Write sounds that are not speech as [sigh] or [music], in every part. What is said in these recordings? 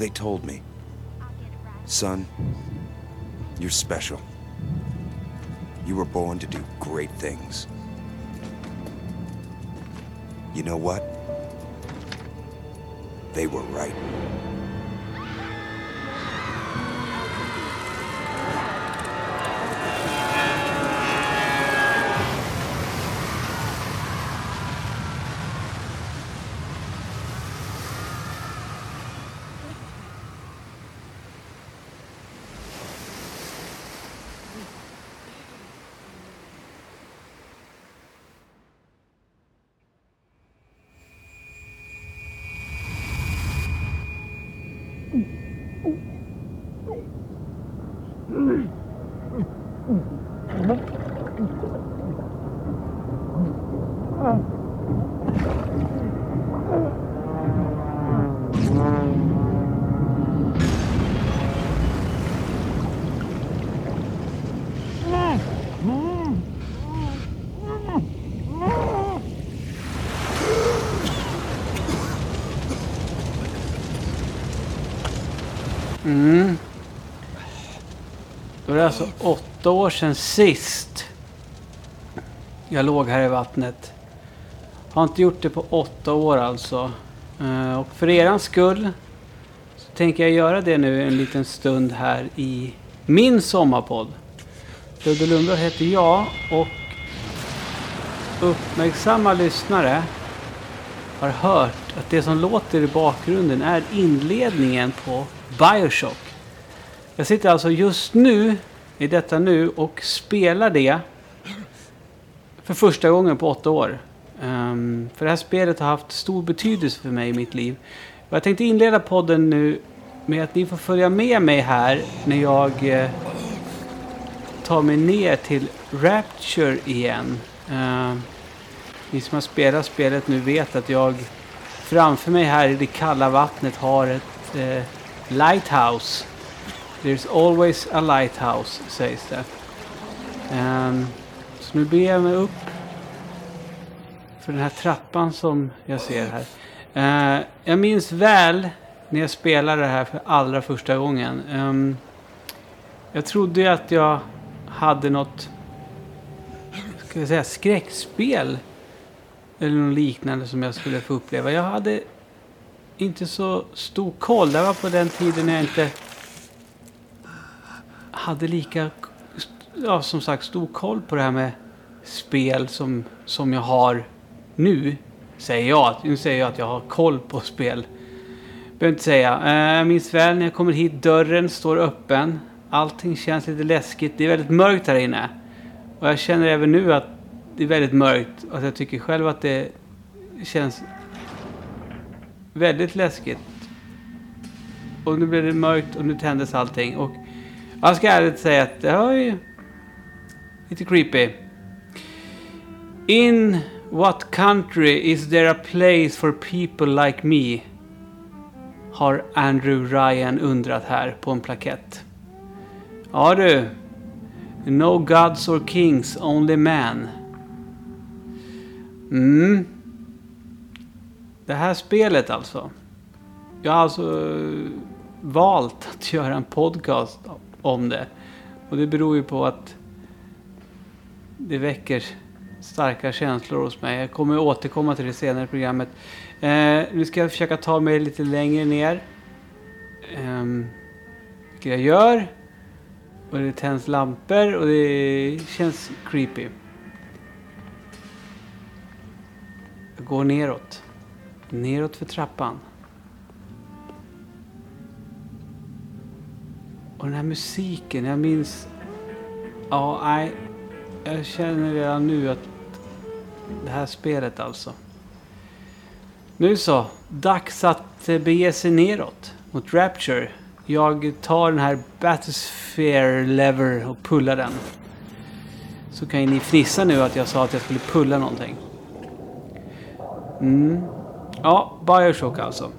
They told me, son, you're special. You were born to do great things. You know what? They were right. Mm. Då är det alltså åtta år sedan sist jag låg här i vattnet. Har inte gjort det på åtta år alltså. Eh, och för eran skull så tänker jag göra det nu en liten stund här i min sommarpodd. Ludde Lundblad heter jag och uppmärksamma lyssnare har hört att det som låter i bakgrunden är inledningen på Bioshock. Jag sitter alltså just nu, i detta nu, och spelar det för första gången på åtta år. Um, för det här spelet har haft stor betydelse för mig i mitt liv. Och jag tänkte inleda podden nu med att ni får följa med mig här när jag eh, tar mig ner till Rapture igen. Uh, ni som har spelat spelet nu vet att jag framför mig här i det kalla vattnet har ett eh, lighthouse. There's always a lighthouse, sägs det. Um, så nu ber jag mig upp för den här trappan som jag ser här. Uh, jag minns väl när jag spelade det här för allra första gången. Um, jag trodde ju att jag hade något ska jag säga, skräckspel eller något liknande som jag skulle få uppleva. Jag hade inte så stor koll. Det var på den tiden när jag inte hade lika, ja som sagt, stor koll på det här med spel som, som jag har nu. Säger jag. Nu säger jag att jag har koll på spel. Behöver inte säga. Eh, jag minns väl när jag kommer hit. Dörren står öppen. Allting känns lite läskigt. Det är väldigt mörkt här inne. Och jag känner även nu att det är väldigt mörkt. Och att jag tycker själv att det känns väldigt läskigt. Och nu blev det mörkt och nu tändes allting. Och jag ska ärligt säga att det var ju lite creepy. In what country is there a place for people like me? Har Andrew Ryan undrat här på en plakett. Ja du. No gods or kings, only man. Mm. Det här spelet alltså. Jag har alltså eh, valt att [laughs] göra en podcast om det. Och det beror ju på att det väcker starka känslor hos mig. Jag kommer återkomma till det senare i programmet. Eh, nu ska jag försöka ta mig lite längre ner. Eh, vilket jag gör. Och det tänds lampor och det känns creepy. Jag går neråt. Neråt för trappan. Och den här musiken, jag minns... Ja, nej. Jag känner redan nu att det här spelet alltså. Nu så, dags att eh, bege sig neråt mot Rapture. Jag tar den här Bathysphere lever och pullar den. Så kan ju ni fnissa nu att jag sa att jag skulle pulla någonting. Mm. Ja, Bioshock alltså.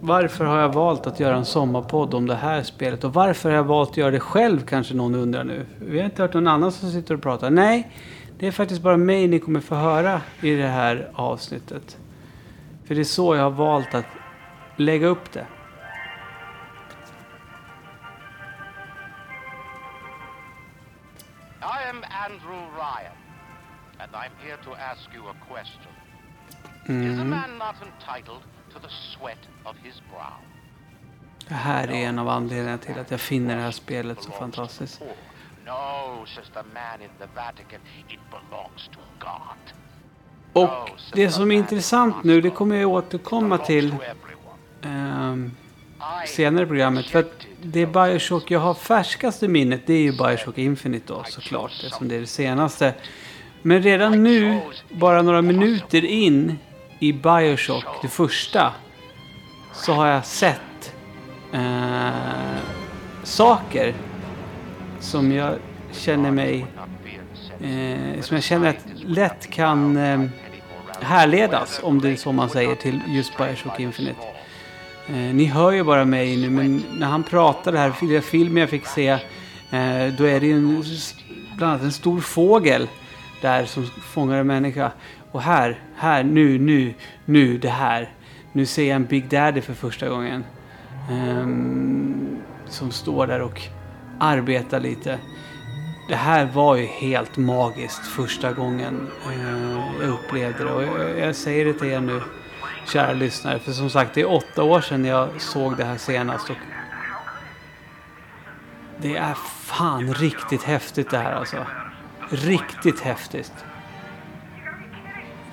Varför har jag valt att göra en sommarpodd om det här spelet? Och varför har jag valt att göra det själv kanske någon undrar nu. Vi har inte hört någon annan som sitter och pratar. Nej, det är faktiskt bara mig ni kommer få höra i det här avsnittet. För det är så jag har valt att lägga upp det. I am Andrew Ryan and I'm here to ask you a question. Is a man not entitled to the sweat of his brow? Det här är en av anledningarna till att jag finner det här spelet så fantastiskt. No, says the man in the Vatican. It belongs to God. Och det som är intressant nu, det kommer jag återkomma till I senare i programmet. För att det Bioshock jag har färskaste minnet, det är ju Bioshock Infinite då såklart. Eftersom det är det senaste. Men redan nu, bara några minuter in i Bioshock, det första, så har jag sett eh, saker som jag känner mig, eh, som jag känner att lätt kan eh, härledas, om det är så man säger, till just Bioshock Infinite. Eh, ni hör ju bara mig nu, men när han pratar här, i den filmen jag fick se, eh, då är det ju en, bland annat en stor fågel där som fångar en människa. Och här, här, nu, nu, nu, det här. Nu ser jag en Big Daddy för första gången. Um, som står där och arbetar lite. Det här var ju helt magiskt första gången uh, jag upplevde det. Och jag, jag säger det till er nu, kära lyssnare. För som sagt, det är åtta år sedan jag såg det här senast. Och det är fan riktigt häftigt det här alltså. Riktigt häftigt.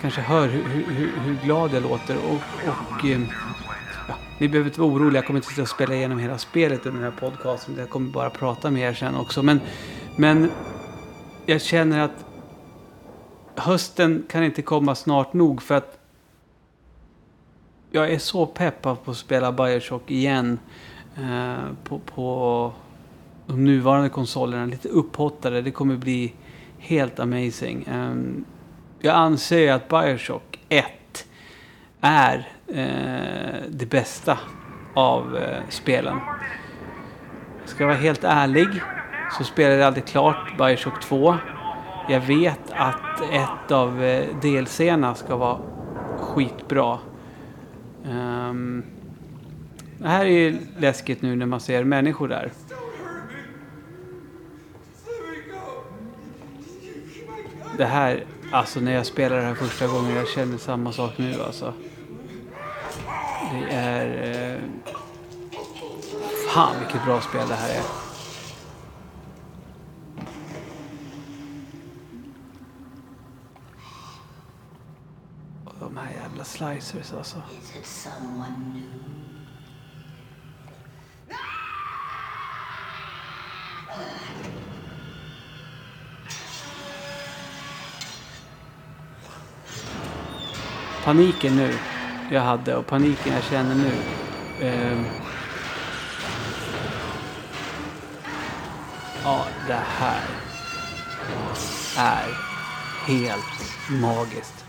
Kanske hör hur, hur, hur, glad jag låter. Och, och eh, ja, ni behöver inte vara oroliga. Jag kommer inte sitta och spela igenom hela spelet under den här podcasten. Jag kommer bara prata med er sen också. Men, men jag känner att hösten kan inte komma snart nog för att jag är så peppad på att spela Bioshock igen. Eh, på, på de nuvarande konsolerna. Lite upphottade. Det kommer bli helt amazing. Ehm, jag anser att Bioshock 1 är eh, det bästa av eh, spelen. Ska jag vara helt ärlig så spelade jag aldrig klart Bioshock 2. Jag vet att ett av eh, DLCerna ska vara skitbra. Um, det här är ju läskigt nu när man ser människor där. Det här, alltså när jag spelade det här första gången, jag känner samma sak nu alltså. Det är... Eh, fan vilket bra spel det här är. Och de här jävla slicers alltså. Paniken nu jag hade och paniken jag känner nu. Eh, ja, det här är helt magiskt.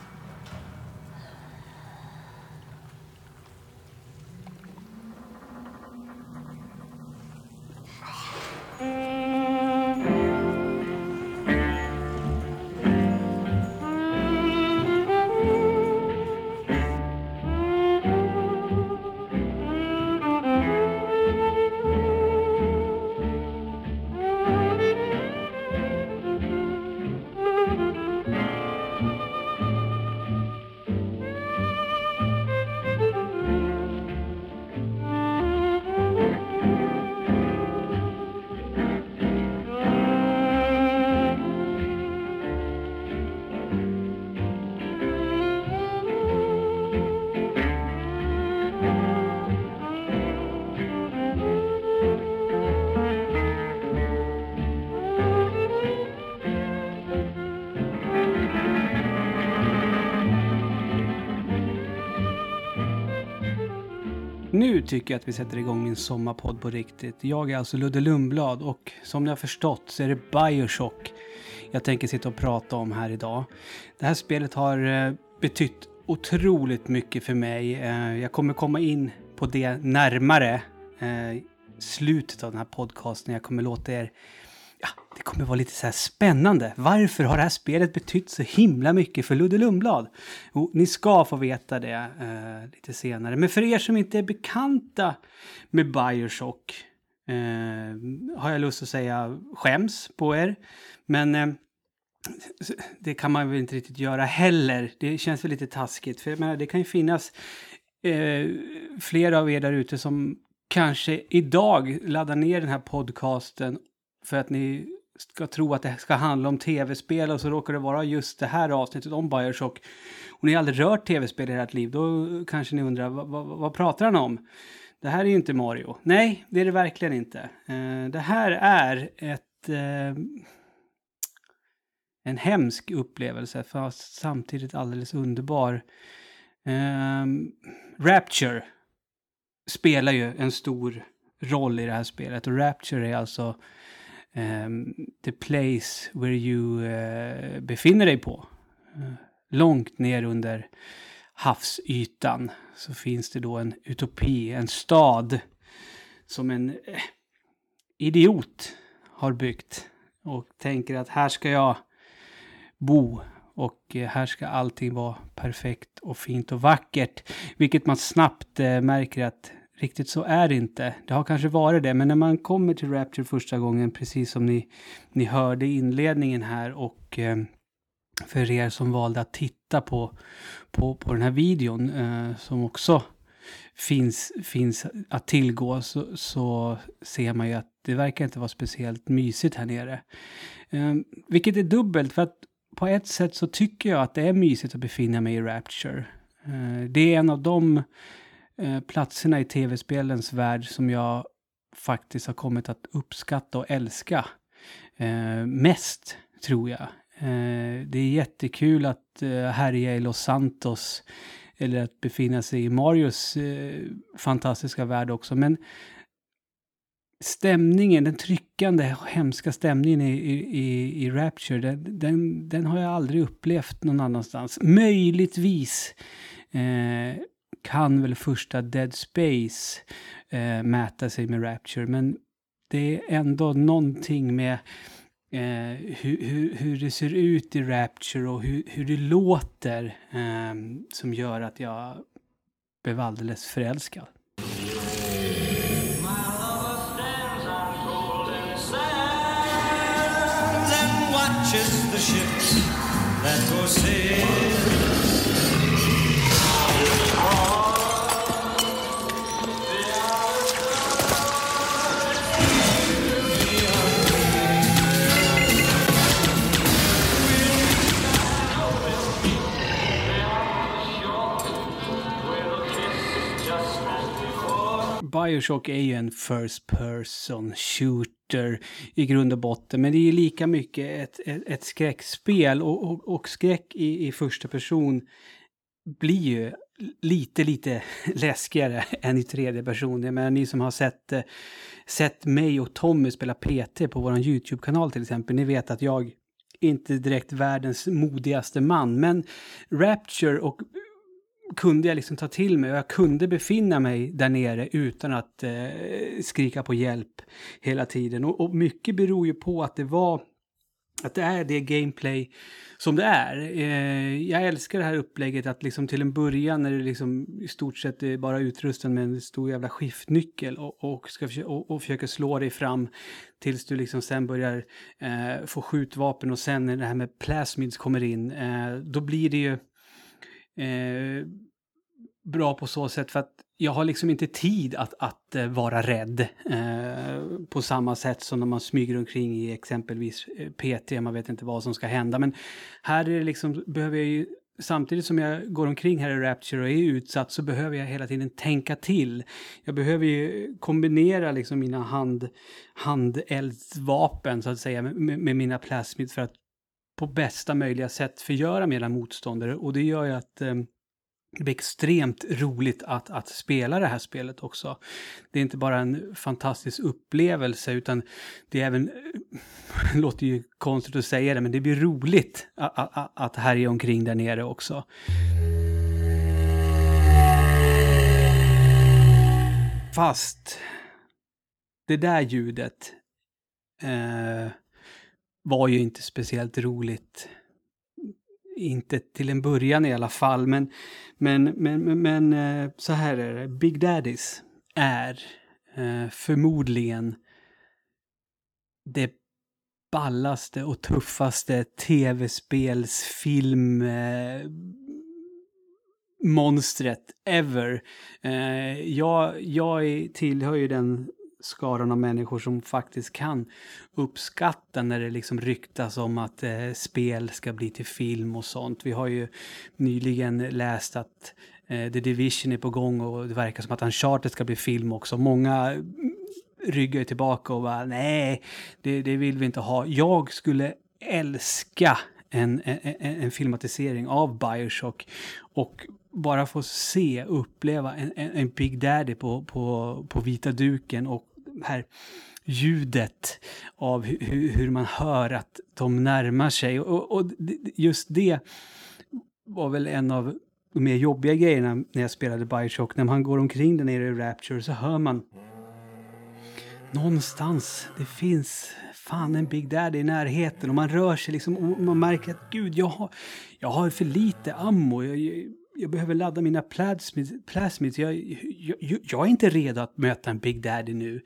Nu tycker jag att vi sätter igång min sommarpodd på riktigt. Jag är alltså Ludde Lundblad och som ni har förstått så är det Bioshock jag tänker sitta och prata om här idag. Det här spelet har eh, betytt otroligt mycket för mig. Eh, jag kommer komma in på det närmare eh, slutet av den här podcasten. Jag kommer låta er Ja, det kommer vara lite så här spännande. Varför har det här spelet betytt så himla mycket för Ludde Lundblad? Jo, ni ska få veta det eh, lite senare. Men för er som inte är bekanta med Bioshock eh, har jag lust att säga skäms på er. Men eh, det kan man väl inte riktigt göra heller. Det känns väl lite taskigt. För jag menar, det kan ju finnas eh, flera av er där ute som kanske idag laddar ner den här podcasten för att ni ska tro att det ska handla om tv-spel och så råkar det vara just det här avsnittet om Bioshock. Och ni har aldrig rört tv-spel i ert liv, då kanske ni undrar vad, vad, vad pratar han om? Det här är ju inte Mario. Nej, det är det verkligen inte. Eh, det här är ett... Eh, en hemsk upplevelse, fast samtidigt alldeles underbar. Eh, Rapture spelar ju en stor roll i det här spelet och Rapture är alltså um, the place where you uh, befinner dig på. Uh, långt ner under havsytan så finns det då en utopi, en stad som en uh, idiot har byggt och tänker att här ska jag bo och här ska allting vara perfekt och fint och vackert. Vilket man snabbt märker att Riktigt så är det inte. Det har kanske varit det, men när man kommer till Rapture första gången, precis som ni, ni hörde i inledningen här och eh, för er som valde att titta på, på, på den här videon eh, som också finns, finns att tillgå så, så ser man ju att det verkar inte vara speciellt mysigt här nere. Eh, vilket är dubbelt för att på ett sätt så tycker jag att det är mysigt att befinna mig i Rapture. Eh, det är en av de Eh, platserna i tv-spelens värld som jag faktiskt har kommit att uppskatta och älska eh, mest, tror jag. Eh, det är jättekul att eh, härja i Los Santos eller att befinna sig i Marios eh, fantastiska värld också. Men stämningen, den tryckande, hemska stämningen i, i, i Rapture, den, den, den, har jag aldrig upplevt någon annanstans. Möjligtvis eh, kan väl första Dead Space eh, mäta sig med Rapture, men det är ändå någonting med eh, hur, hur, hur, det ser ut i Rapture och hur, hur det låter eh, som gör att jag blev alldeles förälskad. watches Bioshock är ju en First Person Shooter i grund och botten. Men det är ju lika mycket ett, ett, ett skräckspel. Och, och, och skräck i, i första person blir ju lite, lite [laughs] läskigare än i tredje person. Jag menar, ni som har sett, eh, sett mig och Tommy spela PT på vår YouTube-kanal till exempel, ni vet att jag inte direkt världens modigaste man, men Rapture och kunde jag liksom ta till mig och jag kunde befinna mig där nere utan att eh, skrika på hjälp hela tiden. Och, och, mycket beror ju på att det var att det är det gameplay som det är. Eh, jag älskar det här upplägget att liksom till en början när du liksom i stort sett är bara utrustad med en stor jävla skiftnyckel och, och, ska försöka, och, och försöker slå dig fram tills du liksom sen börjar eh, få skjutvapen och sen när det här med plasmids kommer in, eh, då blir det ju eh, bra på så sätt för att jag har liksom inte tid att, att eh, vara rädd eh, på samma sätt som när man smyger omkring i exempelvis eh, PT, man vet inte vad som ska hända. Men här är det liksom, behöver jag ju, samtidigt som jag går omkring här i Rapture och är utsatt så behöver jag hela tiden tänka till. Jag behöver ju kombinera liksom mina hand, handeldsvapen så att säga med, med mina plasmids för att på bästa möjliga sätt förgöra mina motståndare och det gör ju att eh, det blir extremt roligt att, att spela det här spelet också. Det är inte bara en fantastisk upplevelse utan det är även, det eh, [laughs] låter ju konstigt att säga det, men det blir roligt att, att, att härja omkring där nere också. Fast det där ljudet eh, var ju inte speciellt roligt inte till en början i alla fall, men, men, men, men, men eh, så här är det. Big Daddies är eh, förmodligen det ballaste och tuffaste tv-spelsfilm-monstret eh, ever. Jag, jag tillhör ju den skaran av människor som faktiskt kan uppskatta när det liksom ryktas om att eh, spel ska bli till film och sånt. Vi har ju nyligen läst att eh, The Division är på gång och det verkar som att Uncharted ska bli film också. Många mm, ryggar ju tillbaka och bara nej, det, det vill vi inte ha. Jag skulle älska en, en, en filmatisering av Bioshock och bara få se, uppleva en, en, en Big Daddy på, på, på vita duken och här ljudet av hu, hur man hör att de närmar sig. Och, och just det var väl en av de mer jobbiga grejerna när jag spelade Bioshock. När man går omkring där nere i Rapture så hör man någonstans, det finns fan en Big Daddy i närheten och man rör sig liksom och man märker att gud, jag har, jag har för lite ammo. Jag, jag, behöver ladda mina plasmids. plasmids. Jag, jag, jag, är inte redo att möta en Big Daddy nu.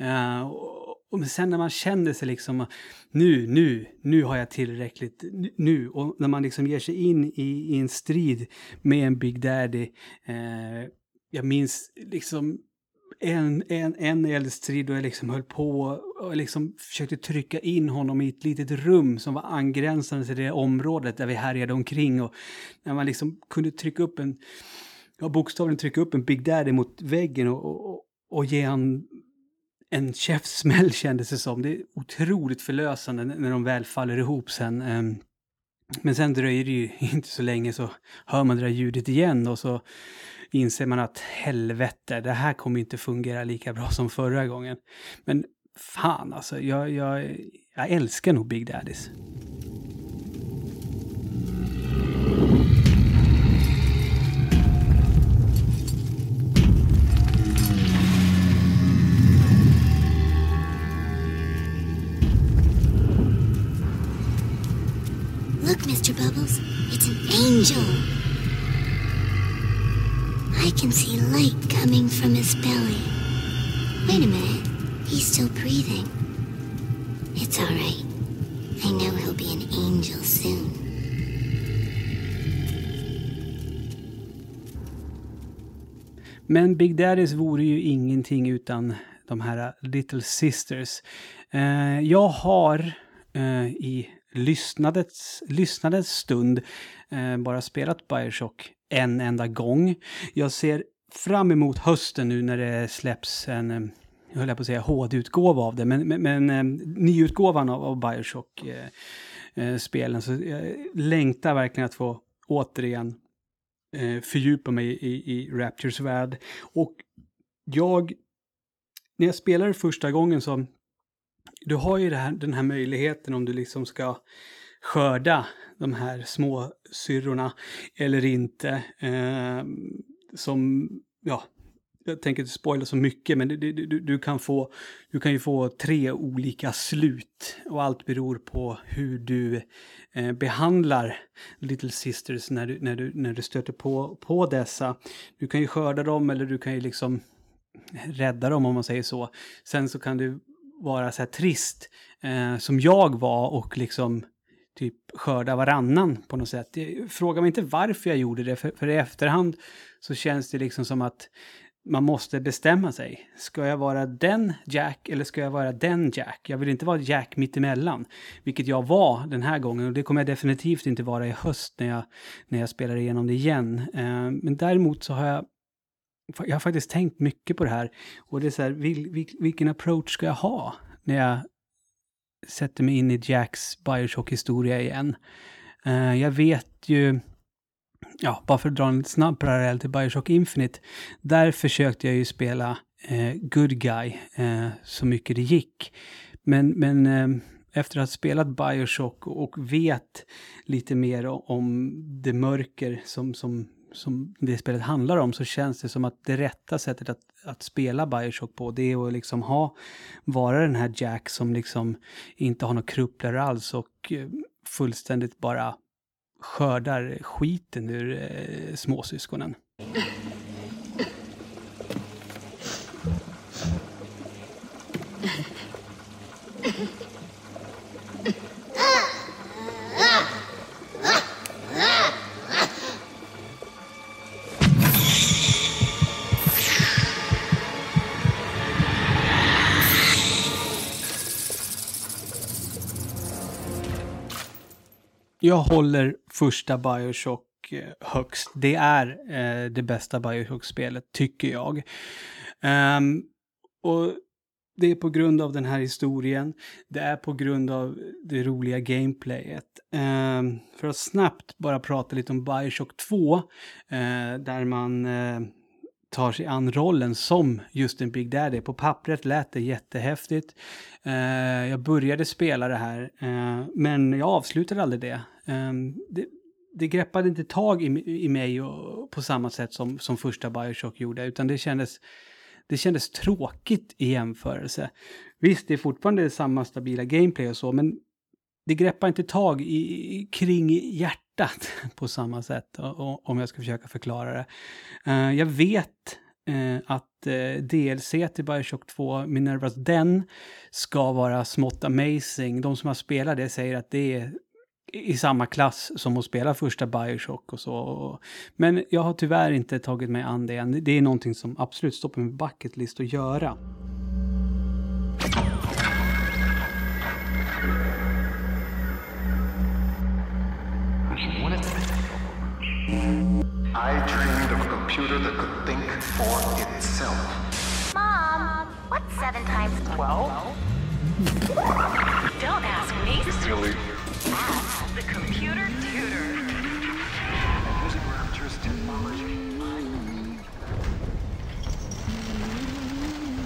Uh, och, och men sen när man känner sig liksom, nu, nu, nu har jag tillräckligt, nu- Och när man liksom ger sig in i, i en strid med en Big Daddy. Uh, jag minns liksom en, en, en eldstrid och jag liksom höll på och liksom försökte trycka in honom i ett litet rum som var angränsande till det området där vi härjade omkring. Och när man liksom kunde trycka upp en, ja bokstavligen trycka upp en Big Daddy mot väggen och, och, och ge han en käftsmäll [laughs] kändes det som. Det är otroligt förlösande när de väl faller ihop sen. Ehm. Men sen dröjer det ju [laughs] inte så länge så hör man det där ljudet igen och så inser man att helvete, det här kommer inte fungera lika bra som förra gången. Men fan alltså, jag, jag, jag älskar nog Big Daddies. Look, Mr. Bubbles, it's an angel. Can see light coming from his belly. Wait a minute, he's still breathing. It's all right. I know he'll be an angel soon. Men Big Daddies vore ju ingenting utan de här Little Sisters. Eh, jag har eh, i lyssnadets, lyssnadets stund eh, bara spelat Bioshock en enda gång. Jag ser fram emot hösten nu när det släpps en, eh, jag höll jag på att säga HD-utgåva av det, men, men, men eh, nyutgåvan av, av Bioshock-spelen. Eh, eh, spelen. Så jag längtar verkligen att få återigen eh, fördjupa mig i, i Raptures värld. Och jag, när jag spelade första gången så, du har ju det här, den här möjligheten om du liksom ska skörda de här små syrrorna eller inte. Eh, som, ja, jag tänker inte spoila så mycket, men du, du, du, kan få, du kan ju få tre olika slut och allt beror på hur du eh, behandlar Little Sisters när du, när du, när du stöter på, på dessa. Du kan ju skörda dem eller du kan ju liksom rädda dem om man säger så. Sen så kan du vara så här trist eh, som jag var och liksom typ skörda varannan på något sätt. Jag mig inte varför jag gjorde det, för, för i efterhand så känns det liksom som att man måste bestämma sig. Ska jag vara den Jack eller ska jag vara den Jack? Jag vill inte vara Jack mittemellan, vilket jag var den här gången och det kommer jag definitivt inte vara i höst när jag, när jag spelar igenom det igen. Eh, men däremot så har jag jag har faktiskt tänkt mycket på det här. Och det är så här, vil, vil, vilken approach ska jag ha när jag sätter mig in i Jacks Bioshock-historia igen? Uh, jag vet ju, ja, bara för att dra en snabb parallell till Bioshock Infinite, där försökte jag ju spela uh, good guy uh, så mycket det gick. Men, men efter att ha spelat Bioshock och vet lite mer om det mörker som, som, som det spelet handlar om så känns det som att det rätta sättet att, att spela Bioshock på det är att liksom ha, vara den här Jack som liksom inte har några krupplare alls och eh, fullständigt bara skördar skiten ur eh, småsyskonen. Jag håller första Bioshock eh, högst. Det är eh, det bästa Bioshock-spelet, tycker jag. Um, och det är på grund av den här historien. Det är på grund av det roliga gameplayet. Um, för att snabbt bara prata lite om Bioshock 2, uh, eh, där man uh, tar sig an rollen som just en Big Daddy. På pappret lät det jättehäftigt. Eh, jag började spela det här, eh, men jag avslutade aldrig det. Eh, det. Det greppade inte tag i, i mig och, på samma sätt som, som första Bioshock gjorde, utan det kändes, det kändes tråkigt i jämförelse. Visst, det är fortfarande samma stabila gameplay och så, men det greppar inte tag i, kring hjärtat [laughs] på samma sätt, om jag ska försöka förklara det. Eh, jag vet eh, att eh, DLC till Bioshock 2, Minervas Den, ska vara smått amazing. De som har spelat det säger att det är i samma klass som att spela första Bioshock och så. Men jag har tyvärr inte tagit mig an det än. Det är någonting som absolut står på min bucket list att göra. I dreamed of a computer that could think for itself. Mom, what's seven times twelve? Don't ask me. Silly. Ask the computer tutor. Using Rapture's technology.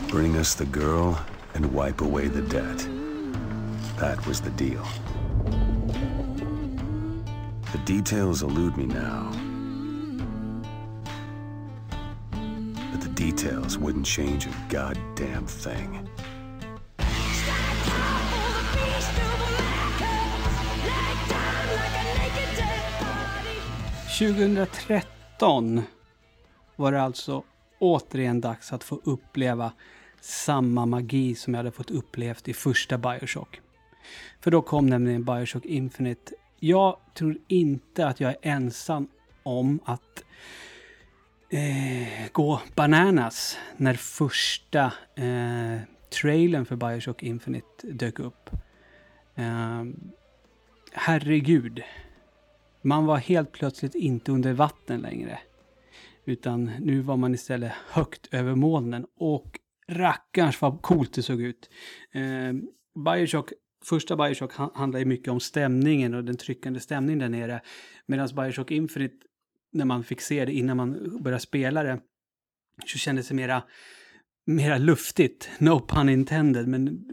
Bring us the girl and wipe away the debt. That was the deal. The details elude me now. But the details wouldn't change a goddamn thing. 2013 var det alltså återigen dags att få uppleva samma magi som jag hade fått upplevt i första Bioshock. För då kom nämligen Bioshock Infinite. Jag tror inte att jag är ensam om att eh, gå bananas när första eh, trailern för Bioshock Infinite dök upp. Eh, herregud. Man var helt plötsligt inte under vatten längre. Utan nu var man istället högt över molnen. Och rackarns vad coolt det såg ut. Eh, Bioshock, första Bioshock handlar ju mycket om stämningen och den tryckande stämningen där nere. Medan Bioshock Infinite, när man fick se det innan man började spela det, så kändes det mera, mera luftigt. No pun intended, men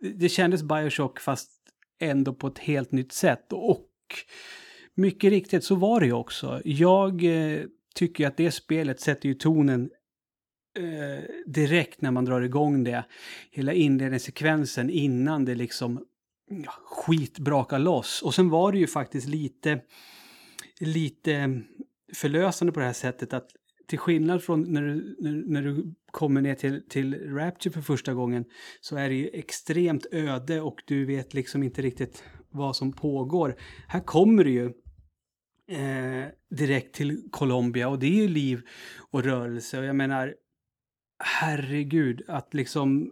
det kändes Bioshock fast ändå på ett helt nytt sätt. Och mycket riktigt så var det ju också. Jag eh, tycker att det spelet sätter ju tonen eh, direkt när man drar igång det. Hela inledningssekvensen innan det liksom ja, skit brakar loss. Och sen var det ju faktiskt lite, lite förlösande på det här sättet att till skillnad från när du, när, när du kommer ner till, till Rapture för första gången så är det ju extremt öde och du vet liksom inte riktigt vad som pågår. Här kommer du ju eh, direkt till Colombia och det är ju liv och rörelse och jag menar herregud att liksom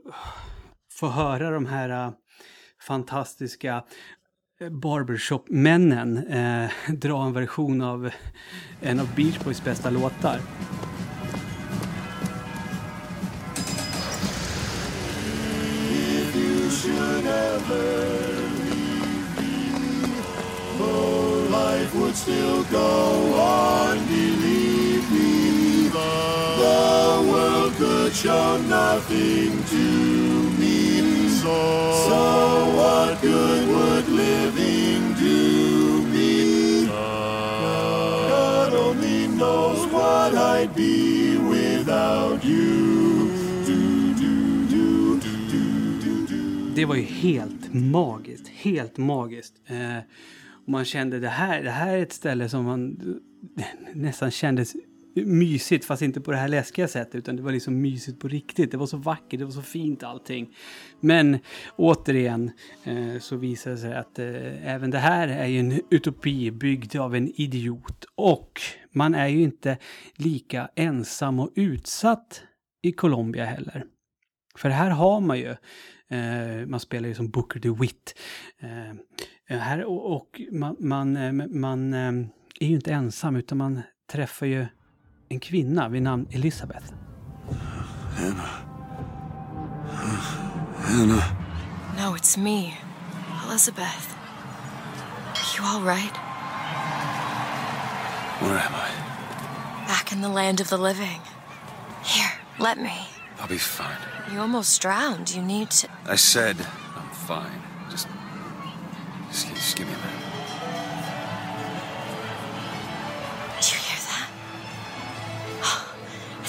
få höra de här äh, fantastiska äh, barbershop-männen eh, [laughs] dra en version av en av Beach Boys bästa låtar. If you should ever leave me, life would still go on, world could show nothing to me. So, so what good would living do me? God only knows what I'd be without you. Do, do, do. Det var ju helt magiskt, helt magiskt. Eh, och man kände det här, det här är ett ställe som man eh, nästan kändes mysigt, fast inte på det här läskiga sättet, utan det var liksom mysigt på riktigt. Det var så vackert, det var så fint allting. Men återigen eh, så visar det sig att eh, även det här är ju en utopi byggd av en idiot. Och man är ju inte lika ensam och utsatt i Colombia heller. För här har man ju, eh, man spelar ju som Booker DeWitt. Eh, här, och och man, man, eh, man eh, är ju inte ensam utan man träffar ju en kvinna vid namn Elisabeth. Anna. Anna. No, it's me, Elizabeth. Are you all right? Where am I? Back in the land of the living. Here, let me. I'll be fine. You almost drowned. You need to. I said I'm fine. Just, just, just give me a minute.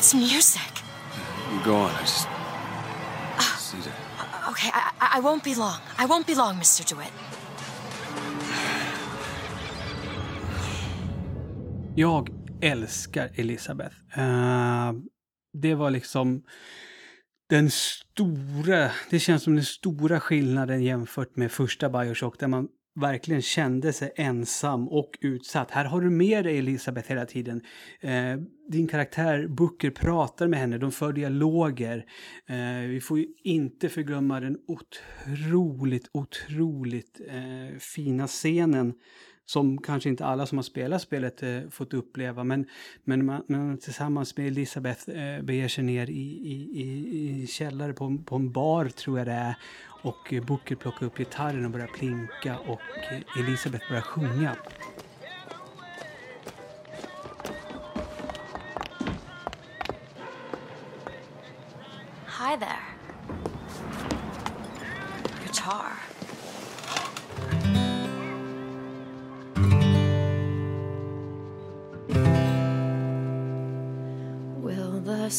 It's music. You go on. I just, just need to. Okay, I, I, I won't be long. I won't be long, Mr. DeWitt. Jag älskar Elisabeth. Eh, det var liksom den stora, det känns som den stora skillnaden jämfört med första Bioshock där man verkligen kände sig ensam och utsatt. Här har du med dig Elisabeth hela tiden. Eh, din karaktär Booker pratar med henne, de för dialoger. Eh, vi får ju inte förglömma den otroligt, otroligt eh, fina scenen som kanske inte alla som har spelat spelet eh, fått uppleva. Men, men man, man tillsammans med Elisabeth eh, beger sig ner i, i, i, i källare på, en- på en bar, tror jag det är. Och eh, Booker plockar upp gitarren och börjar plinka och eh, Elisabeth börjar sjunga. Hi there.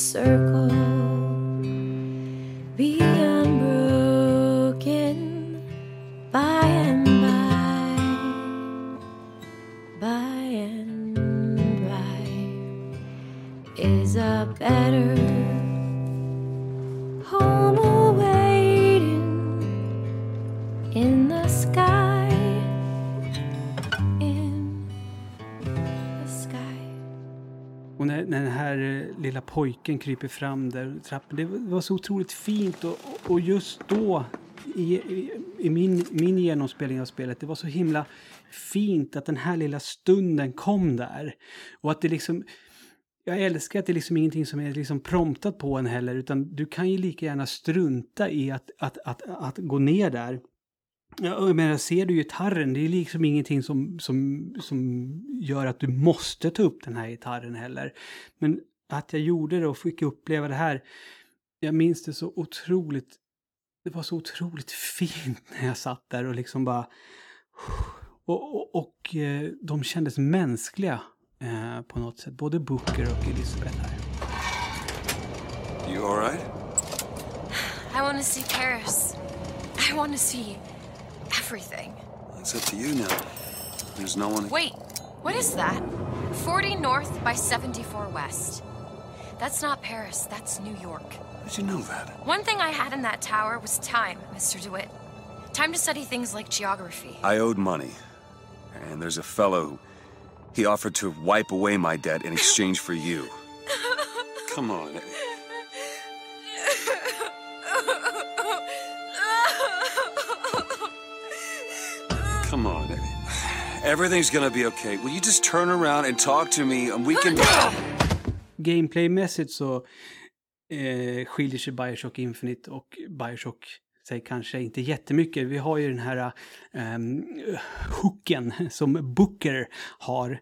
Circle pojken kryper fram där trappen, det var så otroligt fint och, och- just då i, i, i min, min genomspelning av spelet, det var så himla fint att den här lilla stunden kom där. Och att det liksom, jag älskar att det är liksom ingenting som är liksom promptat på en heller, utan du kan ju lika gärna strunta i att, att, att, att gå ner där. Jag menar, ser du gitarren, det är liksom ingenting som, som, som gör att du måste ta upp den här gitarren heller. Men att jag gjorde det och fick uppleva det här, jag minns det så otroligt, det var så otroligt [laughs] fint när jag satt där och liksom bara... Och, och, och eh, de kändes mänskliga eh, på något sätt, både Booker och Elisabeth här. You all right? I want to see Paris. I want to see everything. It's up to you now. There's no one. Wait, what is that? 40 north by 74 west. That's not Paris, that's New York. How'd you know that? One thing I had in that tower was time, Mr. DeWitt. Time to study things like geography. I owed money, and there's a fellow who he offered to wipe away my debt in exchange for you. Come on. Come on. Everything's gonna be okay. Will you just turn around and talk to me and we can... Oh, Gameplaymässigt så eh, skiljer sig Bioshock Infinite och Bioshock sig kanske inte jättemycket. Vi har ju den här um, hooken [laughs] som Booker har.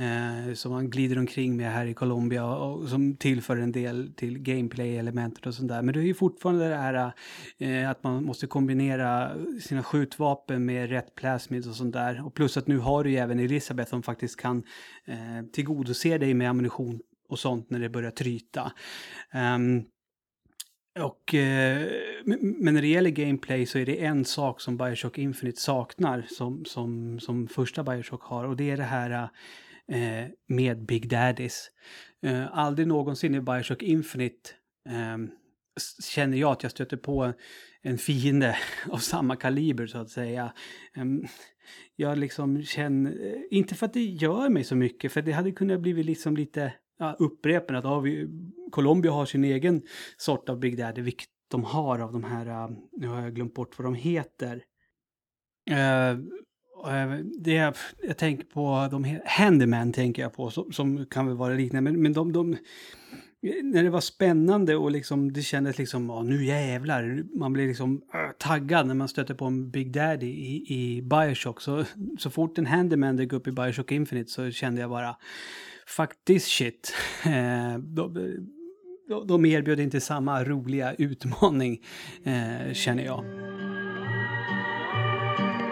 Eh, som han glider omkring med här i Colombia och som tillför en del till gameplay-elementet och sånt där. Men det är ju fortfarande det här eh, att man måste kombinera sina skjutvapen med rätt plasmid och sånt där. Och plus att nu har du ju även Elisabeth som faktiskt kan eh, tillgodose dig med ammunition och sånt när det börjar tryta. Um, och, eh, men när det gäller gameplay så är det en sak som Bioshock Infinite saknar som, som, som första Bioshock har och det är det här eh, med Big Daddies. Eh, aldrig någonsin i Bioshock Infinite ehm, känner jag att jag stöter på en fiende [laughs] av samma kaliber så att säga. Ehm, jag liksom känner, eh, inte för att det gör mig så mycket, för det hade kunnat bli liksom lite ja, upprepande att ja, vi, Colombia har sin egen sort av Big Daddy, vilket de har av de här, äh, nu har jag glömt bort vad de heter. Uh, det, jag tänker på de Handyman tänker jag på som, som kan väl vara liknande. Men, men de, de, när det var spännande och liksom, det kändes liksom, ja, nu jävlar. Man blir liksom äh, taggad när man stöter på en Big Daddy i, i Bioshock. Så, så fort en Handyman dök upp i Bioshock Infinite så kände jag bara, fuck this shit. [laughs] Eh, de, de, erbjöd inte samma roliga utmaning, eh, känner jag.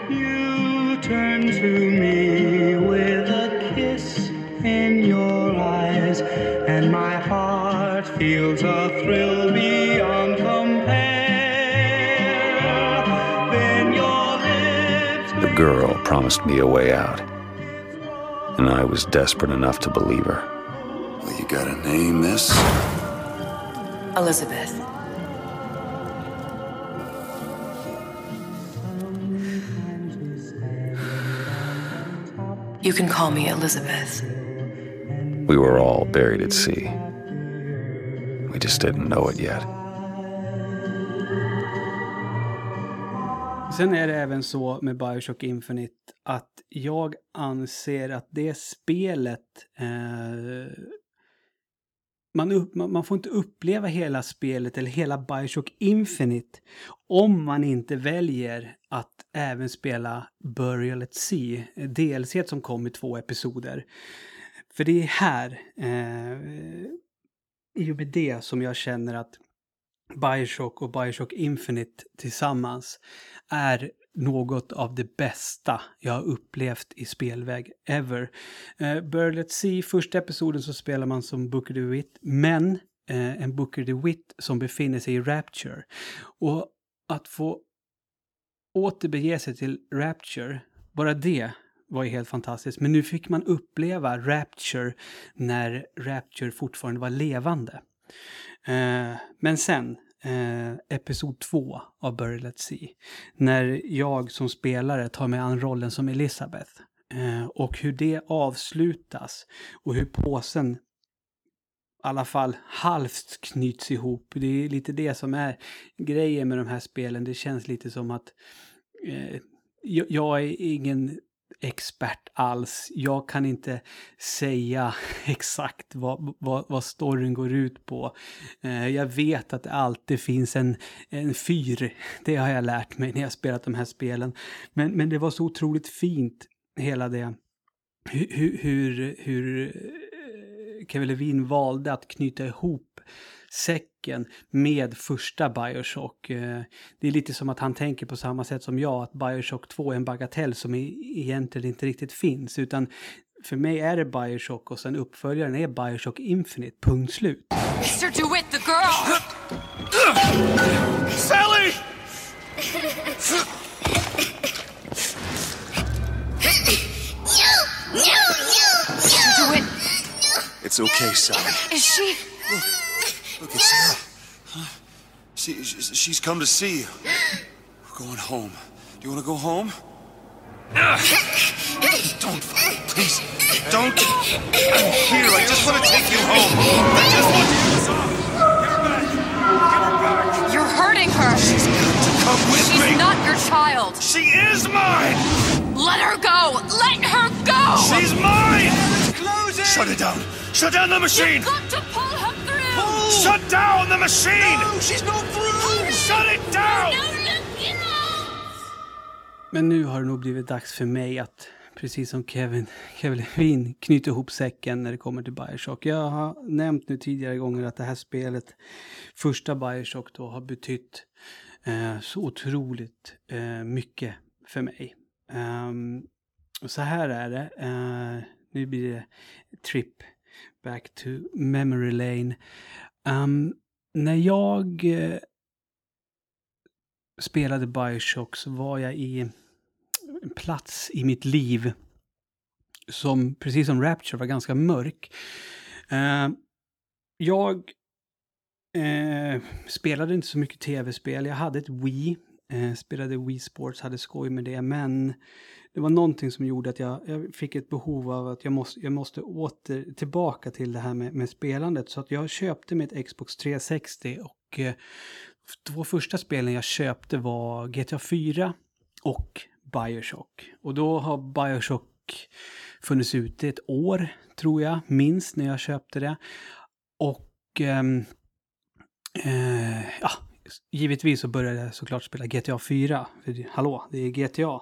You turn to me with a kiss in your eyes, and my heart feels a thrill beyond compare. Then your lips. The girl promised me a way out. And I was desperate enough to believe her. Well, you gotta name this. Elizabeth. You can call me Elizabeth. We were all buried at sea. We just didn't know it yet. Sen är det även så med Bioshock Infinite att jag anser att det spelet... Eh, man, upp, man, får inte uppleva hela spelet eller hela Bioshock Infinite om man inte väljer att även spela Burial at Sea, DLC som kom i två episoder. För det är här, eh, i och med det, som jag känner att Bioshock och Bioshock Infinite tillsammans är något av det bästa jag har upplevt i spelväg ever. Eh, uh, Burlet Sea, första episoden så spelar man som Booker DeWitt, men uh, en Booker DeWitt som befinner sig i Rapture. Och att få återbege sig till Rapture, bara det var ju helt fantastiskt. Men nu fick man uppleva Rapture när Rapture fortfarande var levande. Uh, men sen, eh, episod två av Burry Let's See. När jag som spelare tar mig an rollen som Elizabeth. Eh, och hur det avslutas och hur påsen i alla fall halvt knyts ihop. Det är lite det som är grejen med de här spelen. Det känns lite som att eh, jag, jag är ingen expert alls. Jag kan inte säga [laughs] exakt vad, vad, vad storyn går ut på. Eh, jag vet att det alltid finns en, en fyr. [laughs] Det har jag lärt mig när jag spelat de här spelen. Men, men det var så otroligt fint, hela det. Hur, hur, hur Kevin Levin valde att knyta ihop säcken med första Bioshock. Det är lite som att han tänker på samma sätt som jag, att Bioshock 2 är en bagatell som egentligen inte riktigt finns, utan för mig är det Bioshock och sen uppföljaren är Bioshock Infinite, punkt slut. Mr. DeWitt, the girl! Sally! Mr. DeWitt, It's okay, Sally. is she... Look, it's her. Huh? She, she- she's come to see you. We're going home. Do you want to go home? Don't, fight. please, don't. I'm here. I just want to take you home. I just want you. To stop. Get out. Come on back. You're hurting her! She's got to Come with She's me. not your child! She is mine. Let her go! Let her go! She's mine. Shut it down. Shut down the machine. You've got to pull her through! Shut down the machine. No, she's not through. Shut it down. Men nu har det nog blivit dags för mig att, precis som Kevin, Kevin Levin, knyta ihop säcken när det kommer till Bioshock. Jag har nämnt nu tidigare gånger att det här spelet, första Bioshock då, har betytt eh, så otroligt eh, mycket för mig. Ehm, och så här är det. Eh, nu blir det trip back to memory lane. Um, när jag eh, spelade Bioshock så var jag i en plats i mitt liv som, precis som Rapture, var ganska mörk. Uh, jag eh, spelade inte så mycket tv-spel. Jag hade ett Wii, eh, spelade Wii Sports, hade skoj med det, men det var någonting som gjorde att jag, jag fick ett behov av att jag måste, jag måste åter tillbaka till det här med, med spelandet. Så att jag köpte mitt Xbox 360 och eh, två första spelen jag köpte var GTA 4 och Bioshock. Och då har Bioshock funnits ute ett år, tror jag, minst när jag köpte det. Och Eh, eh, ja, givetvis så började jag såklart spela GTA 4. För hallå, det är GTA.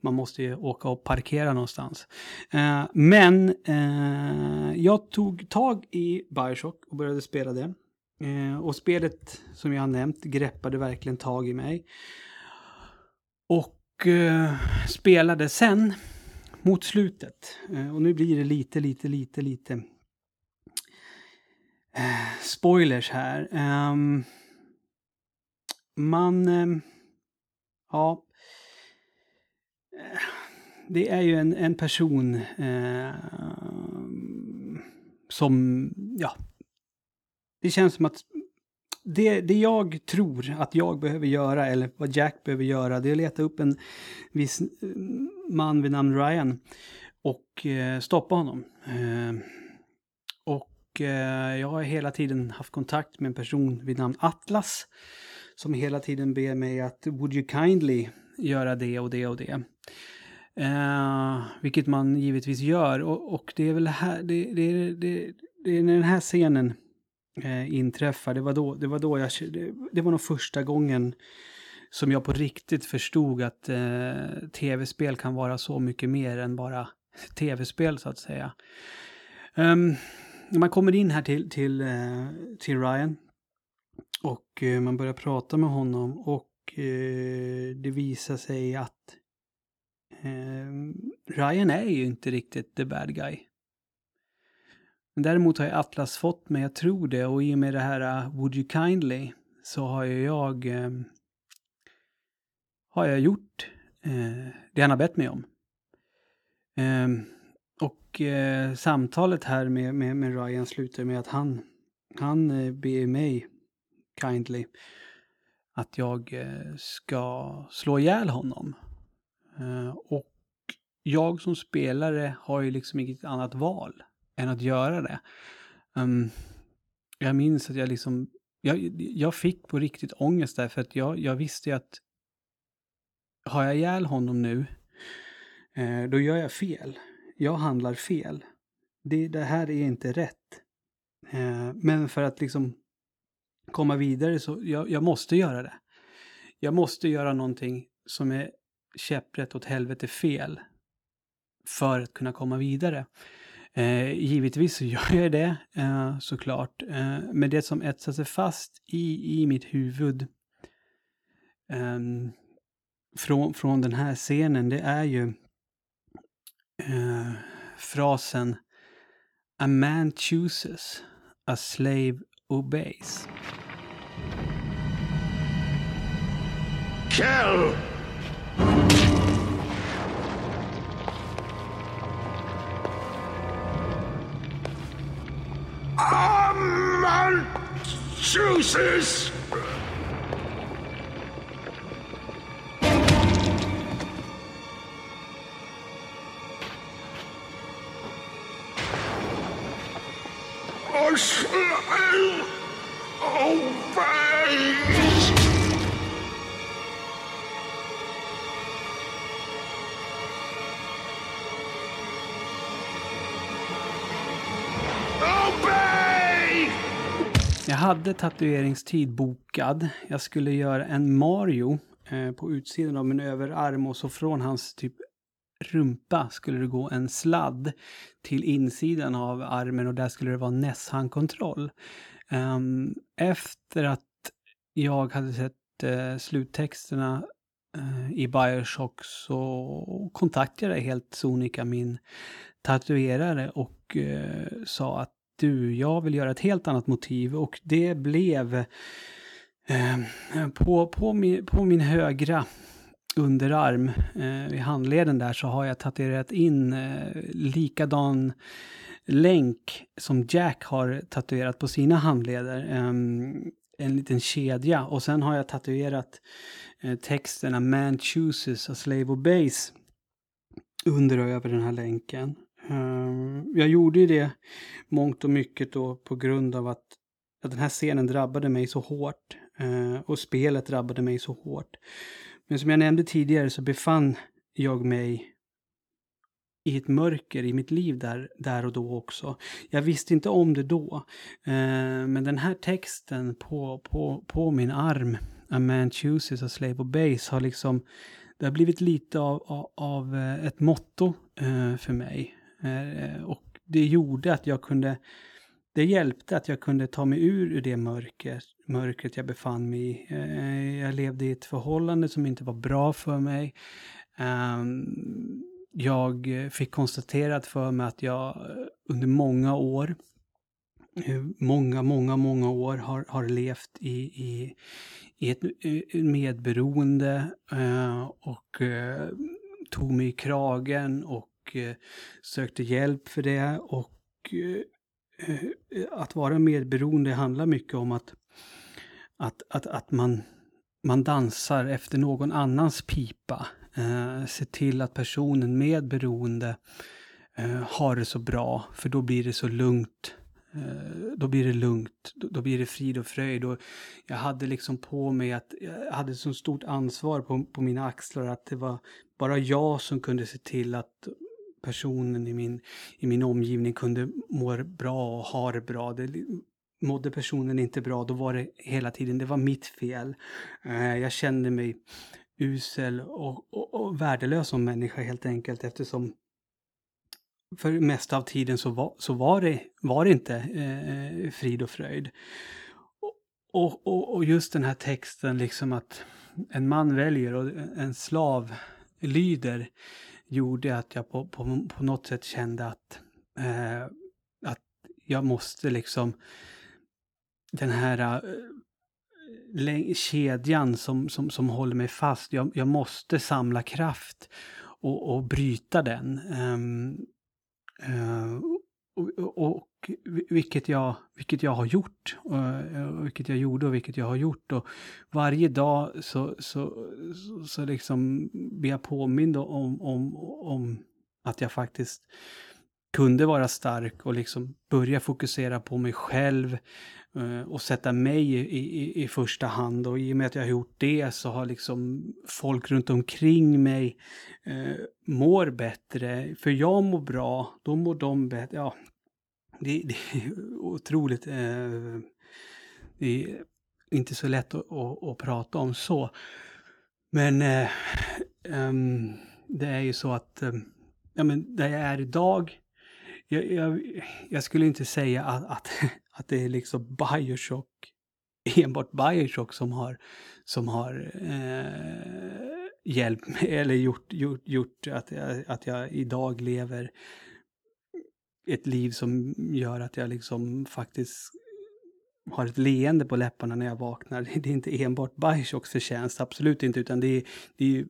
Man måste ju åka och parkera någonstans. Eh, men eh, jag tog tag i Bioshock och började spela det. Eh, och spelet, som jag har nämnt, greppade verkligen tag i mig. Och eh, spelade sen mot slutet. Eh, och nu blir det lite, lite, lite, lite eh, spoilers här. Ehm, man... Eh, ja. Det är ju en, en person eh, som, ja. Det känns som att det, det jag tror att jag behöver göra, eller vad Jack behöver göra, det är att leta upp en viss eh, man vid namn Ryan och eh, stoppa honom. Eh, och eh, jag har hela tiden haft kontakt med en person vid namn Atlas som hela tiden ber mig att would you kindly göra det och det och det. Eh, vilket man givetvis gör och, och det är väl här, det, det, det, det är när den här scenen eh, inträffar, det var då, det var då jag, det, det var nog första gången som jag på riktigt förstod att eh, tv-spel kan vara så mycket mer än bara tv-spel så att säga. Um, man kommer in här till, till, eh, till Ryan och eh, man börjar prata med honom och eh, det visar sig att eh, Ryan är ju inte riktigt the bad guy. Men däremot har ju Atlas fått mig att tro det och i och med det här eh, Would you kindly så har ju jag eh, har jag gjort eh, det han har bett mig om. Eh, och eh, samtalet här med, med, med Ryan slutar med att han, han eh, ber mig kindly att jag eh, ska slå ihjäl honom. Eh, och jag som spelare har ju liksom inget annat val än att göra det. Ehm, jag minns att jag liksom, jag, jag fick på riktigt ångest där för att jag, jag visste ju att har jag ihjäl honom nu, eh, då gör jag fel. Jag handlar fel. Det, det här är inte rätt. Men för att liksom komma vidare så, jag, jag måste göra det. Jag måste göra någonting som är käpprätt åt helvete fel för att kunna komma vidare. Eh, givetvis så [laughs] gör jag det eh, såklart. Eh, men det som etsar sig fast i, i mitt huvud eh, från, från den här scenen det är ju eh, frasen A man chooses, a slave obeys. Kill! Chooses! Smile slave! Jag hade tatueringstid bokad. Jag skulle göra en Mario eh, på utsidan av min överarm och så från hans typ rumpa skulle det gå en sladd till insidan av armen och där skulle det vara näshandkontroll. Um, efter att jag hade sett uh, sluttexterna uh, i Bioshock så kontaktade jag helt sonika min tatuerare och uh, sa att du, jag vill göra ett helt annat motiv och det blev ehm, på, på, min, på min högra underarm, eh, i handleden där, så har jag tatuerat in eh, likadan länk som Jack har tatuerat på sina handleder. Eh, en liten kedja. Och sen har jag tatuerat eh, texterna man chooses a slave obeys under och över den här länken. Eh, jag gjorde ju det mångt och mycket då på grund av att, att den här scenen drabbade mig så hårt. eh, och spelet drabbade mig så hårt. Men som jag nämnde tidigare så befann jag mig i ett mörker i mitt liv där, där och då också. Jag visste inte om det då. Eh, men den här texten på, på, på min arm, A man chooses a slave obeys, har liksom det har blivit lite av, av, av eh, ett motto eh, för mig. Eh, och det gjorde att jag kunde, det hjälpte att jag kunde ta mig ur, ur det mörkret mörkret jag befann mig i. Eh, jag levde i ett förhållande som inte var bra för mig. Ehm, jag fick konstaterat för mig att jag eh, under många år, eh, många, många, många år har, har levt i, i, i ett medberoende och tog mig i kragen och sökte hjälp för det. Och att vara medberoende handlar mycket om att, att, att, att man, man dansar efter någon annans pipa. Eh, se till att personen med beroende eh, har det så bra, för då blir det så lugnt. Eh, då blir det lugnt, då, då blir det frid och fröjd. Och jag hade liksom på mig att jag hade så stort ansvar på, på mina axlar att det var bara jag som kunde se till att personen i min, i min omgivning kunde må bra och ha det bra. Det, mådde personen inte bra, då var det hela tiden, det var mitt fel. Eh, jag kände mig usel och, och, och värdelös som människa helt enkelt eftersom för det mesta av tiden så var, så var, det, var det inte eh, frid och fröjd. Och, och, och just den här texten, liksom att en man väljer och en slav lyder, gjorde att jag på, på, på något sätt kände att, eh, att jag måste liksom den här eh, kedjan som, som, som håller mig fast. Jag, jag måste samla kraft och, och bryta den. Um, uh, och, och, vilket, jag, vilket jag har gjort. Uh, vilket jag gjorde och vilket jag har gjort. Och varje dag så, så, så, så liksom blir jag påmind om, om, om att jag faktiskt kunde vara stark och liksom börja fokusera på mig själv Eh, och sätta mig i, i, i, första hand. Och i och med att jag har gjort det så har liksom folk runt omkring mig eh, mår bättre. För jag mår bra, då mår de bättre. Ja, det, det är otroligt. Eh, det är inte så lätt att, att, att prata om så. Men eh, um, det är ju så att eh, ja, men där jag är idag jag, jag, jag, skulle inte säga att, att, [laughs] att det är liksom Bioshock, enbart Bioshock som har, som har eh, hjälpt mig eller gjort, gjort, gjort att, jag, att jag idag lever ett liv som gör att jag liksom faktiskt har ett leende på läpparna när jag vaknar. [laughs] Det är inte enbart Bioshocks förtjänst, absolut inte, utan det är, det är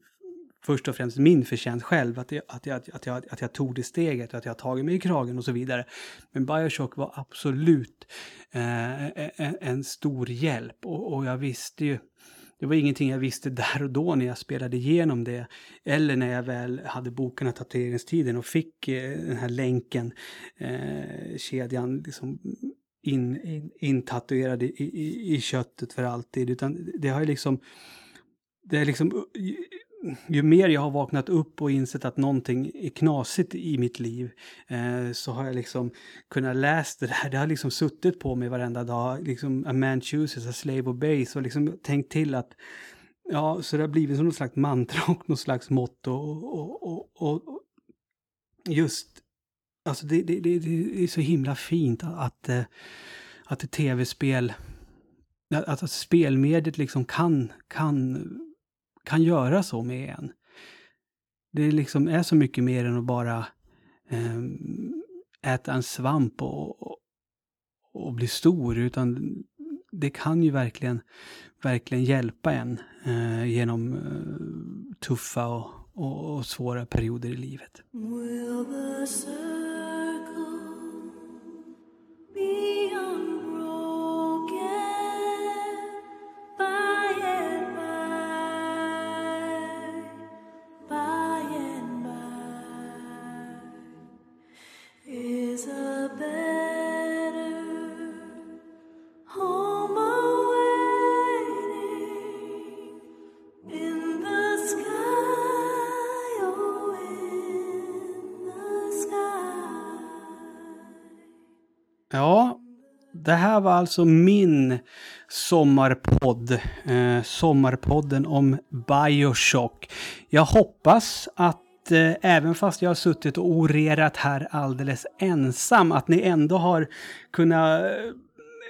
först och främst min förtjänst själv, att jag, att, jag, att, jag, att jag tog det steget, att jag har tagit mig i kragen och så vidare. Men Bioshock var absolut eh, en, en, stor hjälp och, och, jag visste ju, det var ingenting jag visste där och då när jag spelade igenom det. Eller när jag väl hade boken tatueringstiden och fick eh, den här länken, eh, kedjan, liksom in, in, intatuerad i, i, i köttet för alltid. Utan det har ju liksom, det är liksom ju mer jag har vaknat upp och insett att någonting är knasigt i mitt liv eh, så har jag liksom kunnat läsa det där. Det har liksom suttit på mig varenda dag. Liksom, a man chooses, a slave obeys och liksom tänkt till att ja, så det har blivit som något slags mantra och något slags motto och, och, och, och just Alltså det, det, det, det, är så himla fint att, att, att ett tv-spel, att, att spelmediet liksom kan, kan kan göra så med en. Det liksom är så mycket mer än att bara eh, äta en svamp och, och bli stor, utan det kan ju verkligen, verkligen hjälpa en eh, genom eh, tuffa och, och, och, svåra perioder i livet. Var alltså min sommarpodd. Eh, sommarpodden om Bioshock. Jag hoppas att eh, även fast jag har suttit och orerat här alldeles ensam, att ni ändå har kunnat eh,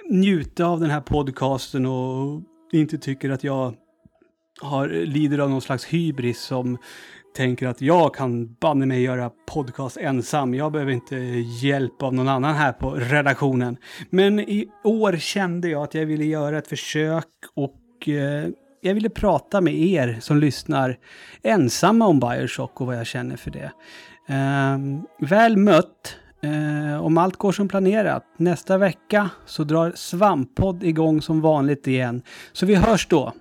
njuta av den här podcasten och inte tycker att jag har, lider av någon slags hybris som tänker att jag kan banne mig göra podcast ensam. Jag behöver inte hjälp av någon annan här på redaktionen. Men i år kände jag att jag ville göra ett försök och eh, jag ville prata med er som lyssnar ensamma om Bioshock och vad jag känner för det. Eh, väl mött. Eh, om allt går som planerat. Nästa vecka så drar Svamppodd igång som vanligt igen. Så vi hörs då.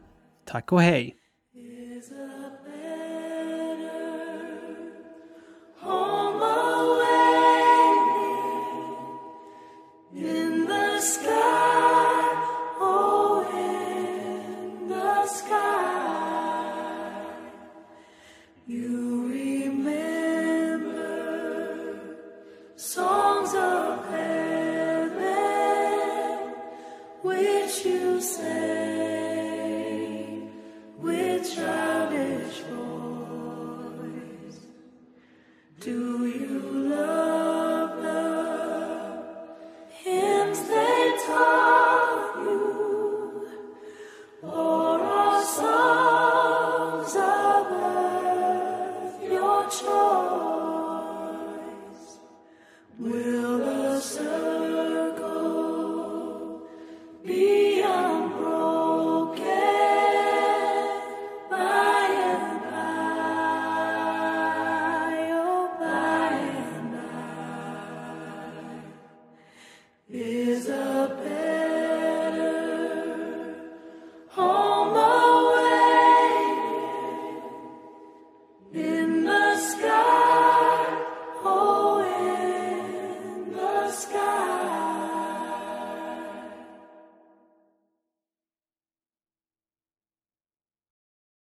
Tack och hej!